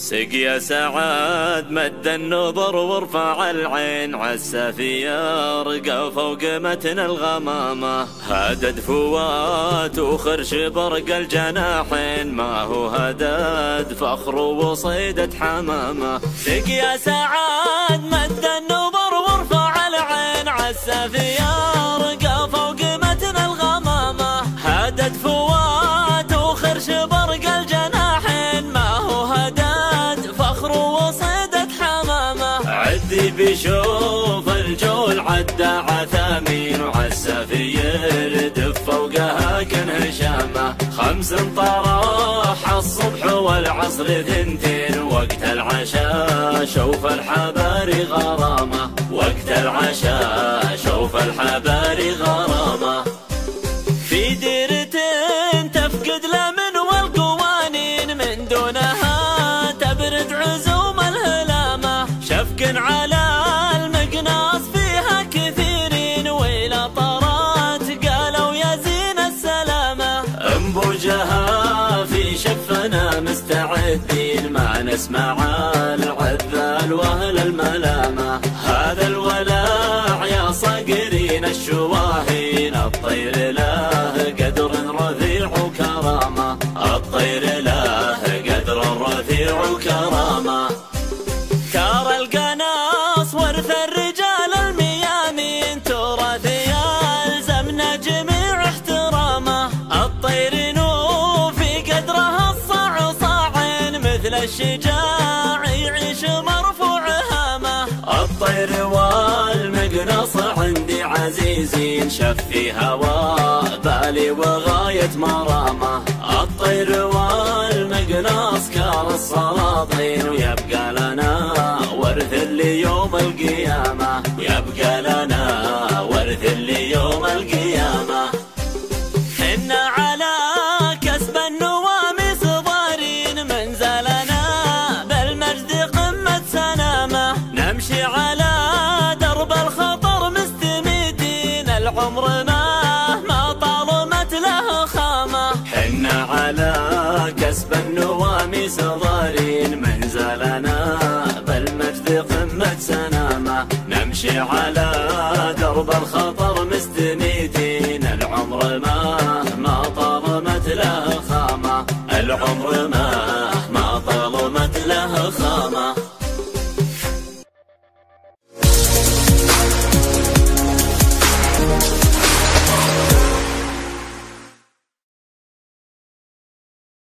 سق يا سعاد مد النظر وارفع العين عسى في يرقى فوق متن الغمامة. هدد فوات وخرش برق الجناحين ما هو هدد فخر وصيدة حمامة. سق يا سعاد مد النظر وارفع العين عسى عدي بشوف الجول عدى عثامين وعسى في يردف فوقها كن هشامة. خمس طراح الصبح والعصر ثنتين وقت العشاء شوف الحباري غرامة. وقت العشاء شوف الحباري غرامة. نسمع العذال وأهل الملامة. هذا الولاع يا صقرين الشواهين. الطير له قدر رفيع وكرامة. الطير له قدر رفيع وكرامة. الطير والمقنص عندي عزيزين شفي هواء بالي وغاية مرامة الطير والمقناص كار السلاطين ويبقى لنا ورث اللي يوم القيامة. ويبقى لنا ورث اللي حنا على كسب النواميس ضارين منزلنا بالمجد قمة سلامة نمشي على درب الخطر مستميتين العمر ما ما طالمت له خامة العمر ما ما طالمت له خامة